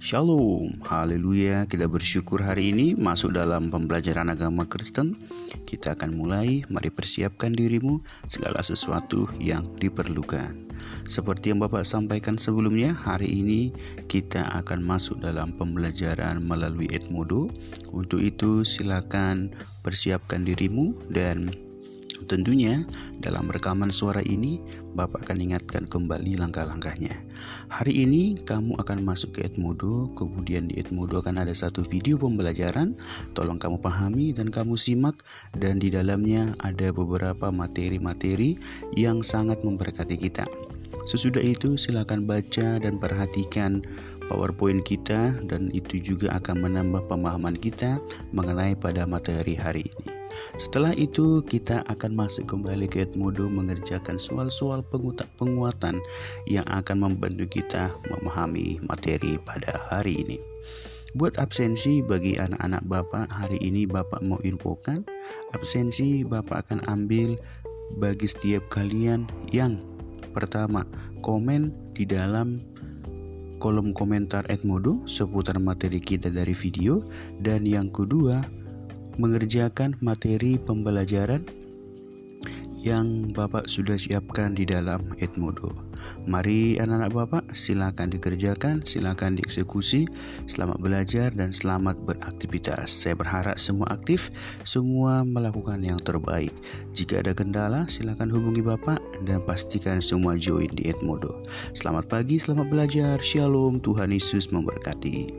Shalom, haleluya. Kita bersyukur hari ini masuk dalam pembelajaran agama Kristen. Kita akan mulai, mari persiapkan dirimu segala sesuatu yang diperlukan. Seperti yang Bapak sampaikan sebelumnya, hari ini kita akan masuk dalam pembelajaran melalui Edmodo. Untuk itu silakan persiapkan dirimu dan Tentunya dalam rekaman suara ini Bapak akan ingatkan kembali langkah-langkahnya. Hari ini kamu akan masuk ke Edmodo, kemudian di Edmodo akan ada satu video pembelajaran. Tolong kamu pahami dan kamu simak dan di dalamnya ada beberapa materi-materi yang sangat memberkati kita. Sesudah itu silakan baca dan perhatikan PowerPoint kita dan itu juga akan menambah pemahaman kita mengenai pada materi hari ini. Setelah itu kita akan masuk kembali ke Edmodo mengerjakan soal-soal penguatan yang akan membantu kita memahami materi pada hari ini. Buat absensi bagi anak-anak Bapak, hari ini Bapak mau infokan absensi Bapak akan ambil bagi setiap kalian yang pertama komen di dalam kolom komentar Edmodo seputar materi kita dari video dan yang kedua mengerjakan materi pembelajaran yang Bapak sudah siapkan di dalam Edmodo. Mari anak-anak Bapak silakan dikerjakan, silakan dieksekusi. Selamat belajar dan selamat beraktivitas. Saya berharap semua aktif, semua melakukan yang terbaik. Jika ada kendala, silakan hubungi Bapak dan pastikan semua join di Edmodo. Selamat pagi, selamat belajar. Shalom, Tuhan Yesus memberkati.